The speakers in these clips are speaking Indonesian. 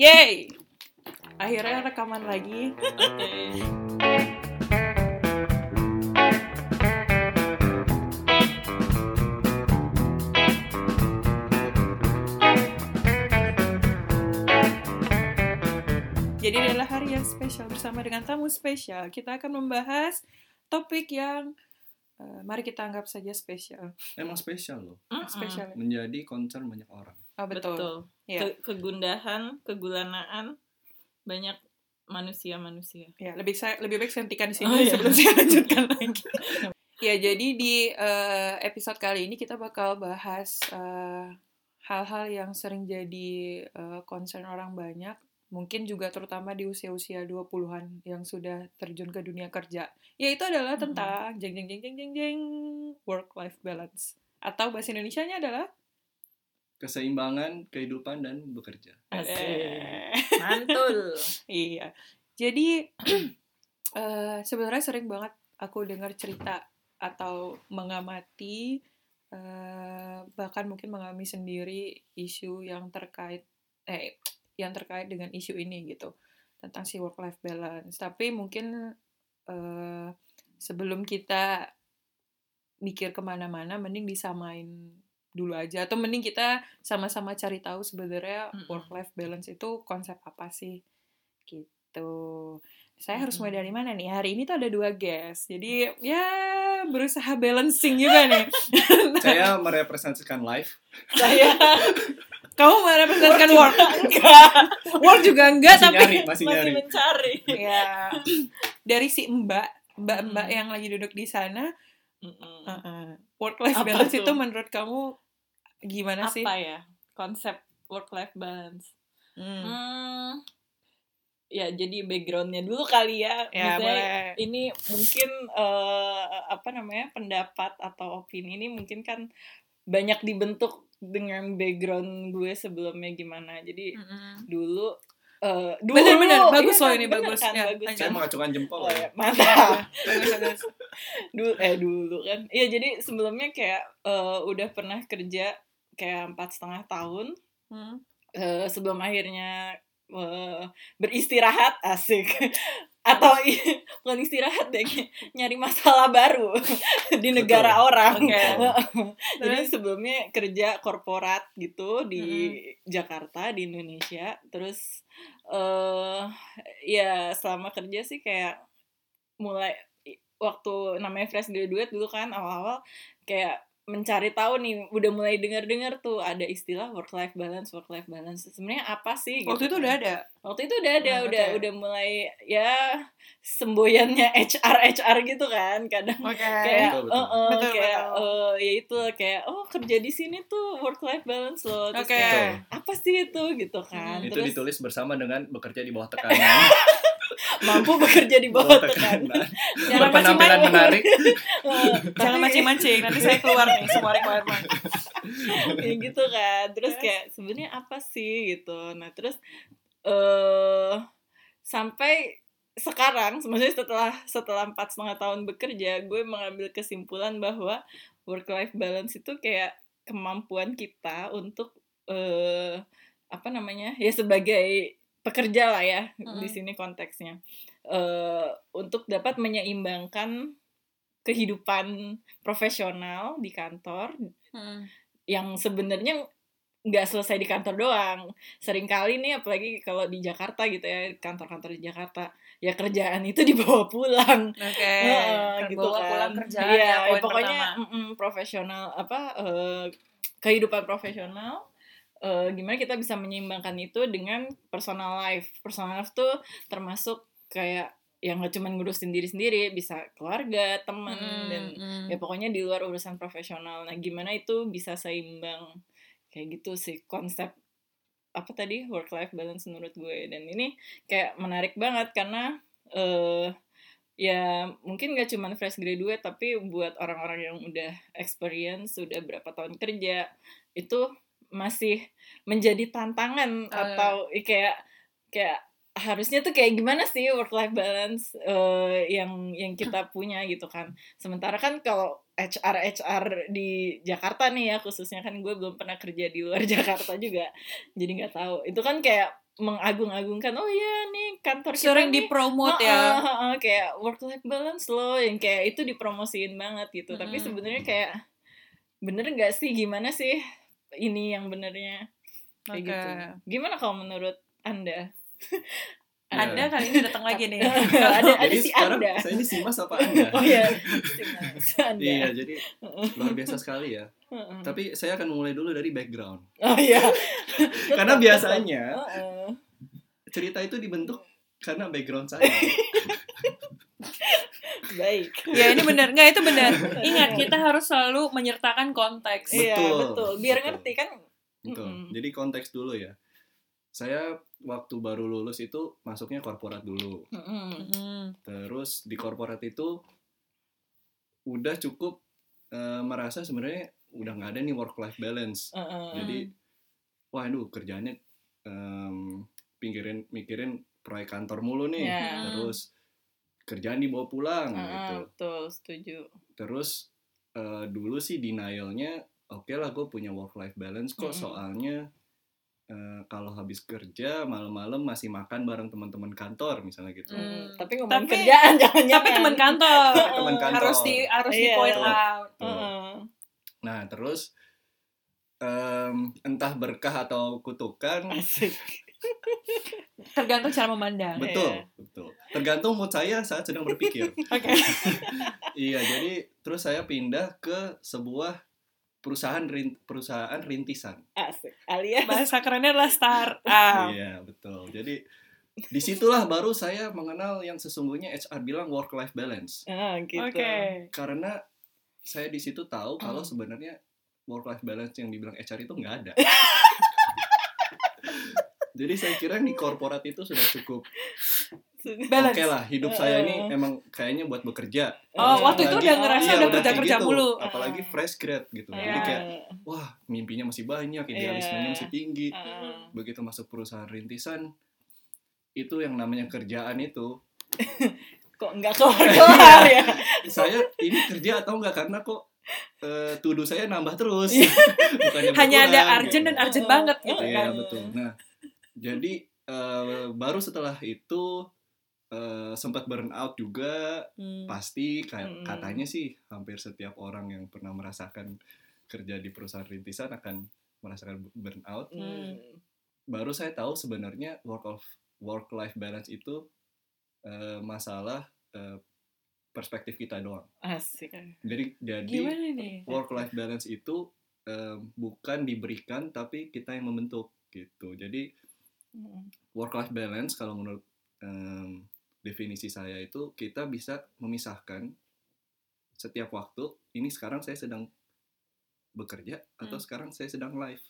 Yeay! Akhirnya rekaman lagi. Jadi adalah hari yang spesial bersama dengan tamu spesial. Kita akan membahas topik yang eh, mari kita anggap saja spesial. Emang spesial loh. Spesial. Menjadi concern banyak orang. Oh, betul. Betul. Iya. Ke- kegundahan, kegulanaan banyak manusia-manusia. Ya, lebih saya lebih baik saya hentikan di sini Oh, iya. sebelum saya lanjutkan lagi. ya, jadi di eh, episode kali ini kita bakal bahas eh, hal-hal yang sering jadi eh, concern orang banyak, mungkin juga terutama di usia-usia 20-an yang sudah terjun ke dunia kerja. Yaitu adalah tentang jeng jeng jeng jeng jeng jeng work life balance. Atau bahasa Indonesianya adalah Keseimbangan kehidupan dan bekerja. Asik. Mantul. Iya. Jadi eh sebenarnya sering banget aku dengar cerita atau mengamati eh bahkan mungkin mengalami sendiri isu yang terkait eh yang terkait dengan isu ini gitu tentang si work life balance. Tapi mungkin eh sebelum kita mikir ke mana-mana, mending disamain dulu aja atau mending kita sama-sama cari tahu sebenarnya work life balance itu konsep apa sih gitu. Saya harus mulai dari mana nih? Hari ini tuh ada dua guest, jadi ya berusaha balancing juga nih. Saya merepresentasikan live. Saya Kamu merepresentasikan work, enggak. work juga enggak Masih tapi nyari, masih Masih nyari. mencari. ya dari si Mbak, Mbak-mbak Mm. yang lagi duduk di sana, Mm-mm. work life balance itu menurut kamu gimana sih? Apa ya? Konsep work life balance. Hmm. Hmm. Ya, jadi backgroundnya dulu kali ya. Ya, Maksudnya boleh. ini mungkin eh, apa namanya pendapat atau opini ini mungkin kan banyak dibentuk dengan background gue sebelumnya gimana. Jadi Mm-mm. dulu eh dulu Bener-bener, bagus iya loh ini, bener bagus. kan, Ya, bagus. Saya kan? mengacungkan jempol. Oh, ya. ya, mantap dulu eh dulu kan iya jadi sebelumnya kayak eh, udah pernah kerja kayak empat setengah tahun Hmm. eh, sebelum akhirnya eh, beristirahat asik. Atau bukan istirahat deh nyari masalah baru di negara orang. Oke. jadi sebelumnya kerja korporat gitu di Jakarta di Indonesia. Terus eh ya selama kerja sih kayak mulai waktu namanya fresh graduate dulu kan awal-awal kayak mencari tahu nih udah mulai dengar-dengar tuh ada istilah work life balance work life balance sebenarnya apa sih Waktu itu gitu kan. udah ada. waktu itu udah ada Hmm, udah oke. udah mulai ya semboyannya HR HR gitu kan kadang Oke. kayak Betul, betul. eh, eh, Betul, kayak betul. eh, ya itu kayak oh kerja di sini tuh work life balance loh terus Oke. kayak, apa sih itu gitu kan Hmm. Itu terus ditulis bersama dengan bekerja di bawah tekanan. mampu bekerja di bawah tekanan Jangan macing-macing. menarik. Eh, Jangan mancing-mancing, nanti saya keluar nih semua requirement. ya gitu kan terus kayak sebenarnya apa sih gitu nah terus eh sampai sekarang maksudnya setelah setelah empat setengah tahun bekerja gue mengambil kesimpulan bahwa work life balance itu kayak kemampuan kita untuk eh apa namanya ya sebagai pekerja lah ya di Mm-mm. sini konteksnya eh untuk dapat menyeimbangkan kehidupan profesional di kantor Hmm. yang sebenarnya nggak selesai di kantor doang. Seringkali nih apalagi kalau di Jakarta gitu ya, kantor-kantor di Jakarta, ya kerjaan itu dibawa pulang. Oke. Heeh, gitu pulang kerjaan Iya, ya, poin pokoknya pertama. mm-mm, profesional apa eh, kehidupan profesional eh, gimana kita bisa menyeimbangkan itu dengan personal life. Personal life tuh termasuk kayak yang nggak cuma ngurusin diri sendiri, bisa keluarga, teman Hmm, dan hmm. ya pokoknya di luar urusan profesional nah gimana itu bisa seimbang kayak gitu sih konsep apa tadi work life balance menurut gue dan ini kayak menarik banget karena eh ya mungkin gak cuma fresh graduate tapi buat orang-orang yang udah experience sudah berapa tahun kerja itu masih menjadi tantangan Oh, atau eh, kayak kayak harusnya tuh kayak gimana sih work life balance eh, yang yang kita punya gitu kan. Sementara kan kalau HR HR di Jakarta nih ya khususnya kan gue belum pernah kerja di luar Jakarta juga jadi nggak tahu. Itu kan kayak mengagung-agungkan oh iya nih kantor kita Sering nih. dipromote Heeh, ya. heeh, kayak work life balance loh yang kayak itu dipromosiin banget gitu. Tapi Mm-mm. sebenarnya kayak bener nggak sih? Gimana sih ini yang benernya kayak Oke. gitu gimana kalau menurut anda Anda kali ini datang lagi nih. ada ada Jadi si sekarang anda saya ini Simas apa Anda? oh iya Si Mas, anda Iya, jadi luar biasa sekali ya. Heeh. Tapi saya akan mulai dulu dari background. oh iya Karena biasanya Heeh. cerita itu dibentuk karena background saya. Baik ya ini benar nggak itu benar. Ingat kita harus selalu menyertakan konteks. Betul, iya betul biar betul. ngerti kan Betul. Mm-mm. Jadi konteks dulu ya. Saya waktu baru lulus itu masuknya korporat dulu. Hmm. Terus di korporat itu udah cukup eh, merasa sebenarnya udah nggak ada nih work life balance. Heeh. Jadi waduh kerjaannya em, pikirin mikirin proyek kantor mulu nih. Ya. Terus kerjaan dibawa pulang Heeh, gitu. betul setuju Terus eh, dulu sih denialnya oke lah gue punya work life balance kok Mm-mm. soalnya eh, kalau habis kerja malam-malam masih makan bareng teman-teman kantor misalnya gitu. Hmm. tapi ngomongin Tapi- kerjaan jangan Tapi teman kantor. Teman kantor. Harus di harus di Iya. point out. Tuh. Nah terus em, entah berkah atau kutukan, asik Tergantung cara memandang. betul Iya. betul. Tergantung mood saya saat sedang berpikir. Oke. iya jadi terus saya pindah ke sebuah perusahaan rin- perusahaan rintisan. asik alias Bahasa kerennya adalah startup. Iya betul. Jadi di situlah baru saya mengenal yang sesungguhnya HR bilang work life balance. ah, gitu Oke. Karena saya di situ tahu kalau Hmm. sebenarnya work life balance yang dibilang HR itu nggak ada. Jadi saya kira di korporat itu sudah cukup oke Balance. lah hidup saya ini emang kayaknya buat bekerja. Oh, waktu itu Apalagi- udah ngerasa iya, udah kerja-kerja gitu. mulu. Apalagi fresh grad gitu. Jadi Iya. kayak wah mimpinya masih banyak, idealismenya Iya. masih tinggi. Ah. Begitu masuk perusahaan rintisan itu yang namanya kerjaan itu kok nggak keluar ya saya ini kerja atau enggak karena kok eh, tuduh saya nambah terus Iya. bukannya Hanya ada urgent gitu. dan urgent banget gitu iya kan. betul nah jadi eh, baru setelah itu eh, sempat burn out juga Hmm. pasti Mm-mm. katanya sih hampir setiap orang yang pernah merasakan kerja di perusahaan rintisan akan merasakan burn out Hmm. baru saya tahu sebenarnya work of work life balance itu eh, masalah eh, perspektif kita doang. asik Jadi jadi work life balance itu eh, bukan diberikan tapi kita yang membentuk gitu. Jadi Hmm. Work life balance kalau menurut em, definisi saya itu kita bisa memisahkan setiap waktu ini sekarang saya sedang bekerja atau Hmm. sekarang saya sedang live.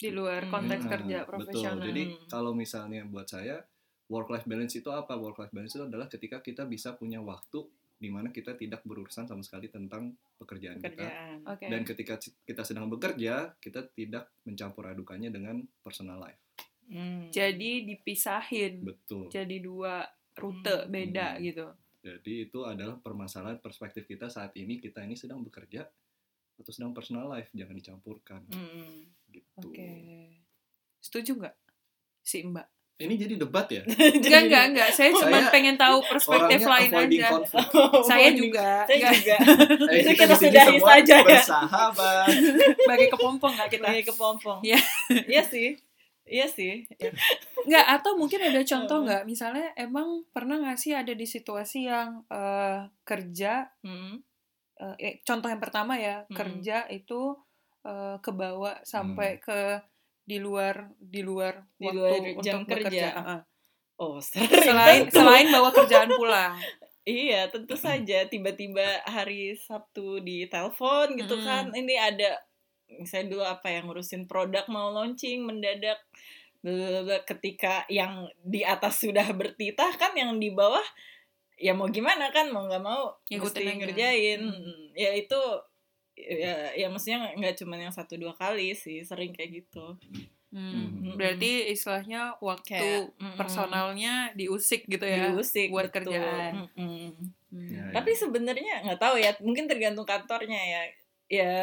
Di luar Hmm. konteks Nah, kerja Betul. profesional. Jadi Hmm. kalau misalnya buat saya work life balance itu apa? Work life balance itu adalah ketika kita bisa punya waktu di mana kita tidak berurusan sama sekali tentang pekerjaan kita. kerjaan Oke. Dan ketika kita sedang bekerja, kita tidak mencampur adukannya dengan personal life. Hmm. Jadi dipisahin. Betul. Jadi dua rute Hmm. beda Hmm. gitu. Jadi itu adalah permasalahan perspektif kita saat ini kita ini sedang bekerja atau sedang personal life, jangan dicampurkan Hmm. gitu. Oke. Setuju nggak si Mbak? Ini jadi debat ya? Enggak, enggak, enggak. Saya cuma Saya pengen tahu perspektif lain aja. conflict. Saya juga. saya Enggak. juga Eh, Jadi kita kita sudahi saja ya. bersahabat. Sebagai kepompong nggak kita? lagi kepompong Iya. iya sih iya sih Nggak, atau mungkin ada contoh Hmm. nggak? Misalnya emang pernah nggak sih ada di situasi yang eh, kerja, Hmm. eh, eh, contoh yang pertama ya, Hmm. kerja itu eh, kebawa sampai ke di luar di luar Di waktu luar untuk jam bekerja. kerja. Heeh. oh sering Selain tentu. selain bawa kerjaan pulang. Iya, tentu saja tiba-tiba hari Sabtu di telepon gitu Mm. kan. Ini ada saya dulu apa yang ngurusin produk mau launching mendadak blablabla. ketika yang di atas sudah bertitah kan yang di bawah ya mau gimana kan mau nggak mau Ngikutin mesti aja. ngerjain. Mm. Mm, Ya itu ya ya maksudnya nggak cuma yang satu dua kali sih sering kayak gitu Hmm. Hmm. Berarti istilahnya waktu kayak personalnya diusik gitu ya. diusik buat betul. kerjaan. Mm-mm. Hmm. Ya, Tapi sebenarnya nggak tahu ya, mungkin tergantung kantornya ya. Ya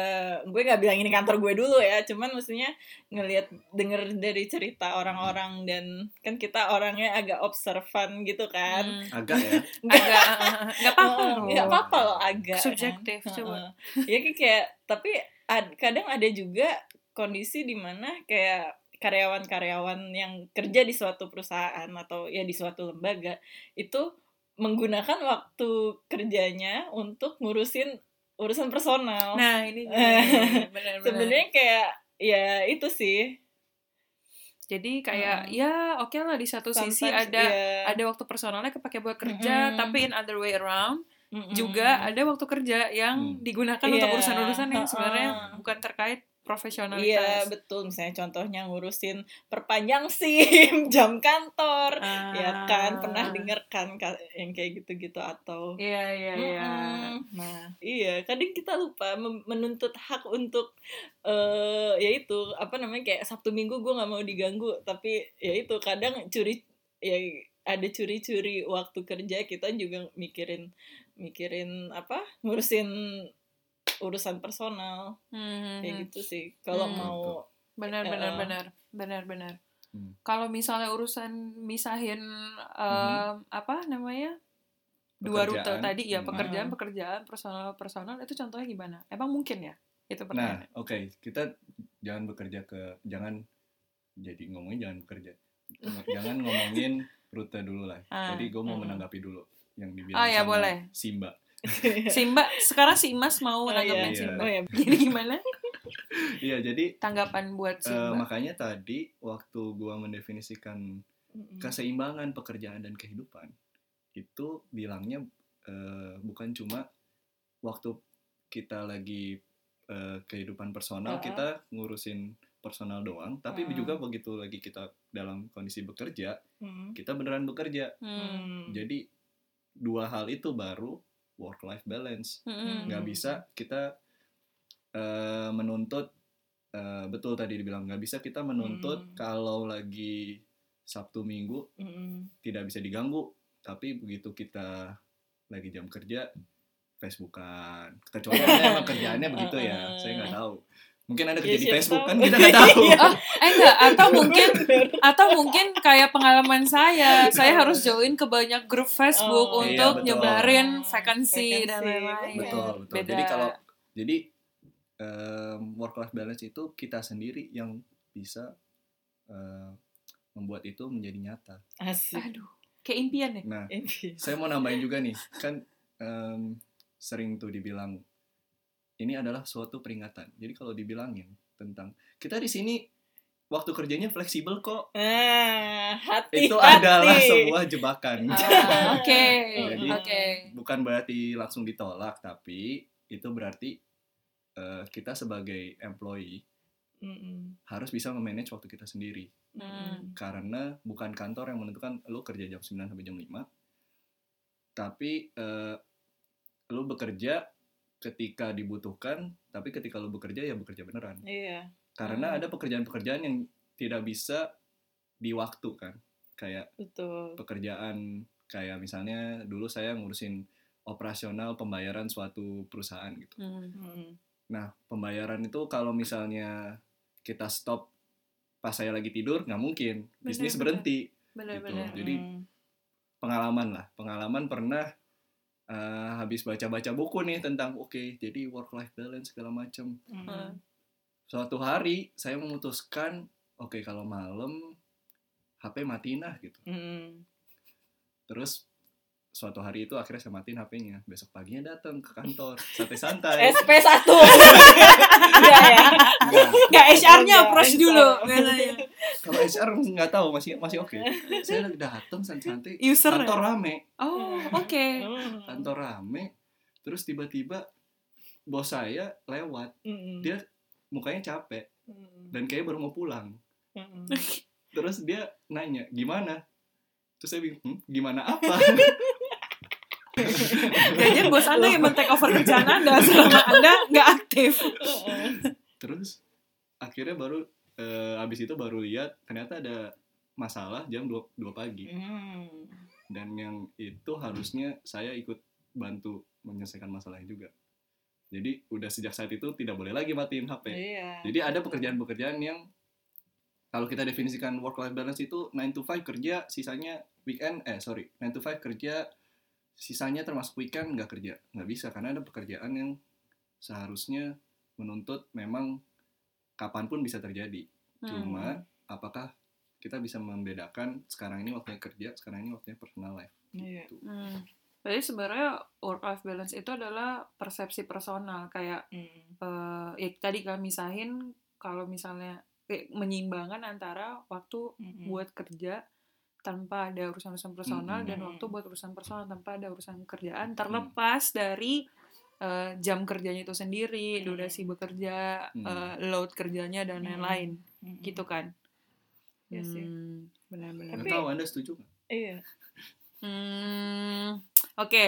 gue nggak bilang ini kantor gue dulu ya cuman maksudnya ngelihat denger dari cerita orang-orang dan kan kita orangnya agak observan gitu kan Hmm. agak ya agak nggak apa-apa nggak apa-apa loh agak Subjektif, kan. coba. Heeh. ya kayak, kayak tapi ad- kadang ada juga kondisi di mana kayak karyawan-karyawan yang kerja di suatu perusahaan atau ya di suatu lembaga itu menggunakan waktu kerjanya untuk ngurusin urusan personal nah ini. Eh, sebenarnya kayak ya itu sih jadi kayak Heeh. ya oke lah di satu sisi Sometimes, ada ya. ada waktu personalnya kepake buat kerja Mm-mm. tapi in other way around Mm-mm. juga ada waktu kerja yang Hmm. digunakan Iya, untuk urusan-urusan yang sebenarnya heeh. bukan terkait Iya profesionalitas betul. Misalnya contohnya ngurusin perpanjang SIM jam kantor. Ah. ya kan pernah denger kan ka- yang kayak gitu-gitu atau? Iya iya iya. Mm-mm. nah iya. Kadang kita lupa menuntut hak untuk eh ya itu apa namanya kayak Sabtu Minggu gue nggak mau diganggu. Tapi ya itu kadang curi ya ada curi-curi waktu kerja kita juga mikirin mikirin apa? Ngurusin urusan personal Hmm, kayak gitu sih kalau Hmm. mau benar Ya. benar benar benar benar Hmm. kalau misalnya urusan misahin em, apa namanya dua rute Pekerjaan. tadi ya Hmm. pekerjaan pekerjaan personal personal itu contohnya gimana emang mungkin ya itu Nah, pertanyaan oke, kita jangan bekerja ke jangan jadi ngomongin jangan bekerja. jangan ngomongin rute dulu lah. Ah, Jadi gue mau hmm. menanggapi dulu yang dibilang Oh, ya, sama boleh. Simba. Simba sekarang si Mas mau Oh, nanggapin iya. Simba oh ya jadi gimana Iya, jadi tanggapan buat eh, Simba makanya tadi waktu gue mendefinisikan keseimbangan pekerjaan dan kehidupan itu bilangnya eh, bukan cuma waktu kita lagi eh, kehidupan personal Uh-uh. kita ngurusin personal doang tapi Uh-uh. juga begitu lagi kita dalam kondisi bekerja Hmm. kita beneran bekerja Hmm. Hmm. jadi dua hal itu baru work life balance Hmm. nggak bisa kita eh, menuntut eh, betul tadi dibilang nggak bisa kita menuntut Hmm. kalau lagi Sabtu Minggu Hmm. tidak bisa diganggu tapi begitu kita lagi jam kerja Facebookan kecuali emang kerjaannya begitu ya saya nggak tahu mungkin ada kerja Ya, di Facebook tahu. kan? Kita nggak tahu. Iya. eh enggak atau mungkin atau mungkin kayak pengalaman saya. Saya harus join ke banyak grup Facebook Oh, untuk iya, betul. nyebarin Oh, vacancy dan vacancy, lain-lain. betul betul. Beda. jadi kalau jadi work life balance itu kita sendiri yang bisa eh, membuat itu menjadi nyata. Asik. Aduh kayak impian ya? Nah Ini. saya mau nambahin juga nih. Kan em, sering tuh dibilang ini adalah suatu peringatan jadi kalau dibilangin tentang kita di sini waktu kerjanya fleksibel kok Ah, hati itu hati. adalah sebuah jebakan Ah, oke Jadi- oke bukan berarti langsung ditolak tapi itu berarti eh, kita sebagai employee Mm-mm. harus bisa memanage waktu kita sendiri Hmm. karena bukan kantor yang menentukan lu kerja jam 9 sampai jam 5 tapi eh, lu bekerja ketika dibutuhkan tapi ketika lu bekerja ya bekerja beneran Iya. karena Hmm. ada pekerjaan-pekerjaan yang tidak bisa di waktu kan kayak Betul. pekerjaan kayak misalnya dulu saya ngurusin operasional pembayaran suatu perusahaan gitu Hmm. Mm. Nah, pembayaran itu kalau misalnya kita stop pas saya lagi tidur, nggak mungkin. Bisnis Benar, berhenti. benar-benar Jadi, Mm. Pengalaman lah. Pengalaman pernah eh, habis baca-baca buku nih tentang, oke, jadi work-life balance segala macam. Mm. Suatu hari, saya memutuskan, oke, kalau malam, HP matiin lah gitu. Mm. Terus, suatu hari itu akhirnya saya matiin HP-nya. Besok paginya datang ke kantor, santai-santai. SP1. Iya ya. Enggak. nggak HR-nya approach dulu biasanya. Kalau HR nggak tahu masih masih oke. Saya lagi datang santai-santai, user ya? kantor rame, oh oke Mm. kantor rame, terus tiba-tiba bos saya lewat, Mm. dia mukanya capek Mm. dan kayak baru mau pulang. Mm. Terus dia nanya gimana? Terus saya bingung, "Hmm, gimana apa? Jangan bos anda yang men-take over kerjaan anda selama anda nggak aktif terus akhirnya baru eh, abis itu baru lihat ternyata ada masalah jam 2, 2 pagi Mm. dan yang itu harusnya saya ikut bantu menyelesaikan masalahnya juga Jadi udah sejak saat itu tidak boleh lagi matiin HP. Iya. Jadi ada pekerjaan-pekerjaan yang kalau kita definisikan work life balance itu 9 to 5 kerja, sisanya weekend eh sorry, 9 to 5 kerja, sisanya termasuk weekend nggak kerja. Nggak bisa karena ada pekerjaan yang seharusnya menuntut memang kapan pun bisa terjadi. Hmm. Cuma apakah kita bisa membedakan sekarang ini waktunya kerja, sekarang ini waktunya personal life. Iya. Gitu. Hmm. Jadi sebenarnya work life balance itu adalah persepsi personal kayak Mm. eh ya tadi kan misahin kalau misalnya eh, menyeimbangkan antara waktu Mm-mm. buat kerja tanpa ada urusan-urusan personal dan Mm-mm. waktu buat urusan personal tanpa ada urusan kerjaan terlepas dari eh, jam kerjanya itu sendiri, Mm. durasi bekerja, Mm. eh, load kerjanya dan Mm. lain-lain Mm-mm. gitu kan. Iya sih. Hmm, benar-benar. Tapi- tahu Anda setuju nggak? Iya. Hmm, oke.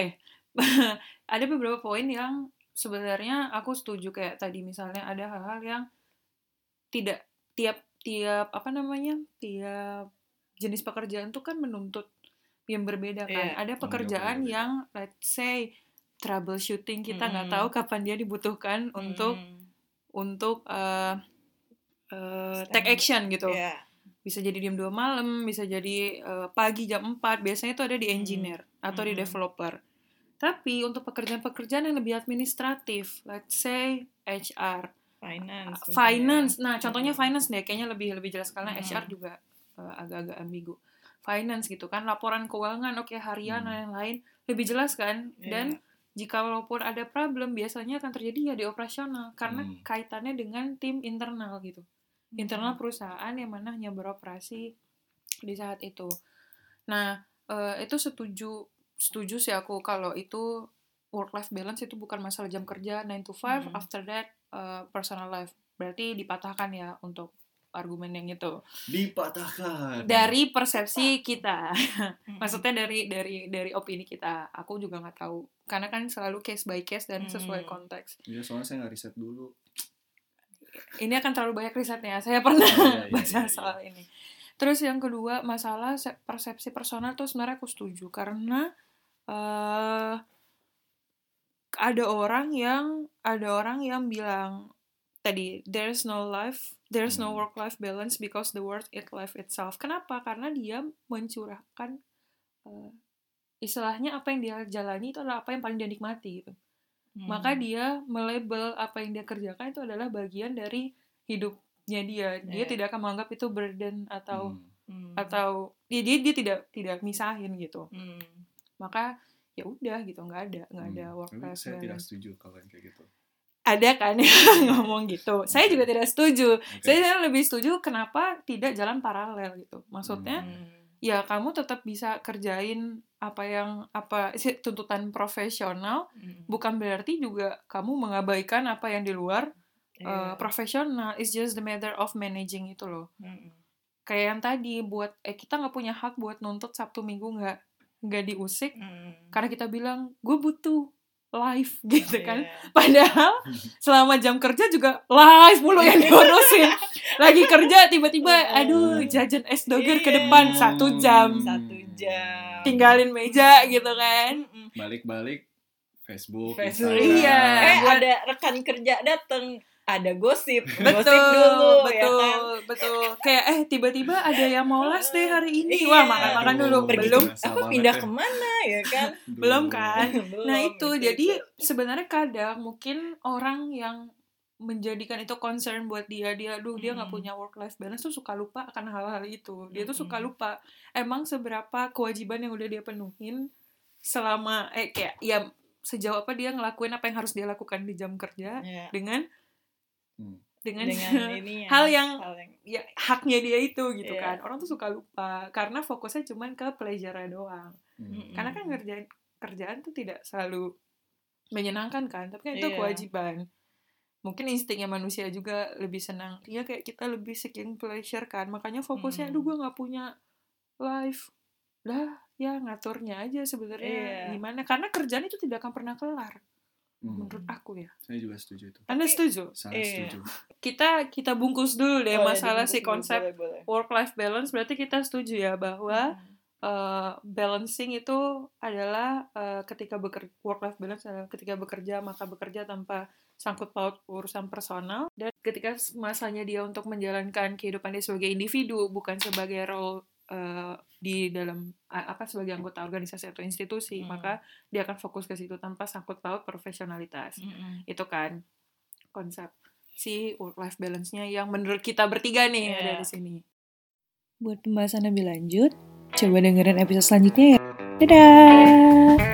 ada beberapa poin yang sebenarnya aku setuju kayak tadi misalnya ada hal-hal yang tidak tiap tiap apa namanya tiap jenis pekerjaan tuh kan menuntut yang berbeda kan. Iya. Ada pekerjaan yang let's say troubleshooting kita nggak Mm-mm. tahu kapan dia dibutuhkan untuk Mm. untuk eh, Stand- take action gitu Iya. bisa jadi jam 2 malam, bisa jadi eh, pagi jam 4, biasanya itu ada di engineer atau di Hmm. developer. Tapi untuk pekerjaan-pekerjaan yang lebih administratif, let's say HR, Finance. mungkin finance. ya. Nah, contohnya Mm. finance deh, kayaknya lebih lebih jelas karena Hmm. HR juga eh, agak-agak ambigu. Finance gitu kan, laporan keuangan, oke harian Hmm. dan lain-lain, lebih jelas kan? Iya. Dan jika walaupun ada problem, biasanya akan terjadi ya di operasional karena Hmm. kaitannya dengan tim internal gitu internal perusahaan yang mana hanya beroperasi di saat itu. Nah, eh, itu setuju setuju sih aku kalau itu work life balance itu bukan masalah jam kerja 9 to 5 Hmm. after that eh, personal life. Berarti dipatahkan ya untuk argumen yang itu. Dipatahkan. Dari persepsi kita. Maksudnya dari dari dari opini kita. Aku juga nggak tahu. Karena kan selalu case by case dan sesuai konteks. Iya, soalnya saya nggak riset dulu. ini akan terlalu banyak risetnya. Saya pernah Iya, iya, baca iya, iya. soal ini. Terus yang kedua masalah se- persepsi personal tuh sebenarnya aku setuju karena eh ada orang yang ada orang yang bilang tadi there's no life there's no Hmm. work life balance because the world is life itself. Kenapa? Karena dia mencurahkan eh, istilahnya apa yang dia jalani itu adalah apa yang paling dia nikmati gitu Hmm. maka dia melabel apa yang dia kerjakan itu adalah bagian dari hidupnya dia dia Iya. tidak akan menganggap itu burden atau Hmm. Hmm. atau dia dia, dia tidak tidak misahin gitu Hmm. maka ya udah gitu nggak ada nggak ada Hmm. work Tapi life saya tidak balance setuju kalau yang kayak gitu. Ada kan yang ngomong gitu saya juga tidak setuju Oke. saya lebih setuju kenapa tidak jalan paralel gitu maksudnya Hmm. ya kamu tetap bisa kerjain apa yang apa tuntutan profesional Hmm. bukan berarti juga kamu mengabaikan apa yang di luar uh, Iya. profesional it's just the matter of managing itu loh Hmm. kayak yang tadi buat eh kita nggak punya hak buat nuntut sabtu minggu nggak nggak diusik Hmm. karena kita bilang gue butuh live gitu kan Iya. padahal selama jam kerja juga live mulu yang diurusin lagi kerja tiba-tiba aduh jajan es doger ke Iya. depan satu jam Satu jam. tinggalin meja gitu kan. Balik-balik Facebook, Facebook. Instagram. Iya. Eh buat- ada rekan kerja dateng ada gosip, betul gosip dulu betul ya kan. betul kayak eh tiba-tiba ada yang mau les deh hari ini Iya. wah makan makan dulu Pergi belum banget pindah ya. ke mana ya kan? Belum kan Belum, nah itu gitu, jadi itu. sebenarnya kadang mungkin orang yang menjadikan itu concern buat dia dia aduh dia nggak Mm. punya work life balance tuh suka lupa akan hal-hal itu dia tuh suka Mm-mm. lupa emang seberapa kewajiban yang udah dia penuhin selama eh kayak ya sejauh apa dia ngelakuin apa yang harus dia lakukan di jam kerja Ya, dengan Hmm. dengan, dengan ini hal yang hal yang ya haknya dia itu gitu Iya. kan orang tuh suka lupa karena fokusnya cuman ke pleasure doang Hmm. Karena kan ngerjain kerjaan tuh tidak selalu menyenangkan kan tapi kan itu Iya. kewajiban mungkin instingnya manusia juga lebih senang dia kayak kita lebih seeking pleasure kan makanya fokusnya Mm. aduh gue nggak punya life lah ya ngaturnya aja sebenarnya Iya. gimana karena kerjaan itu tidak akan pernah kelar Hmm. menurut aku ya Saya juga setuju itu. anda setuju Sangat Iya. setuju. kita kita bungkus dulu deh Oh, ya, masalah si konsep boleh, boleh. work life balance berarti kita setuju ya bahwa uh, balancing itu adalah uh, ketika bekerja work life balance adalah ketika bekerja maka bekerja tanpa sangkut paut urusan personal dan ketika masanya dia untuk menjalankan kehidupan dia sebagai individu bukan sebagai role uh, di dalam apa sebagai anggota organisasi atau institusi mm. maka dia akan fokus ke situ tanpa sangkut paut profesionalitas. Mm itu kan konsep si work life balance-nya yang menurut kita bertiga nih yeah. ada di sini. Buat pembahasan lebih lanjut coba dengerin episode selanjutnya ya. Dadah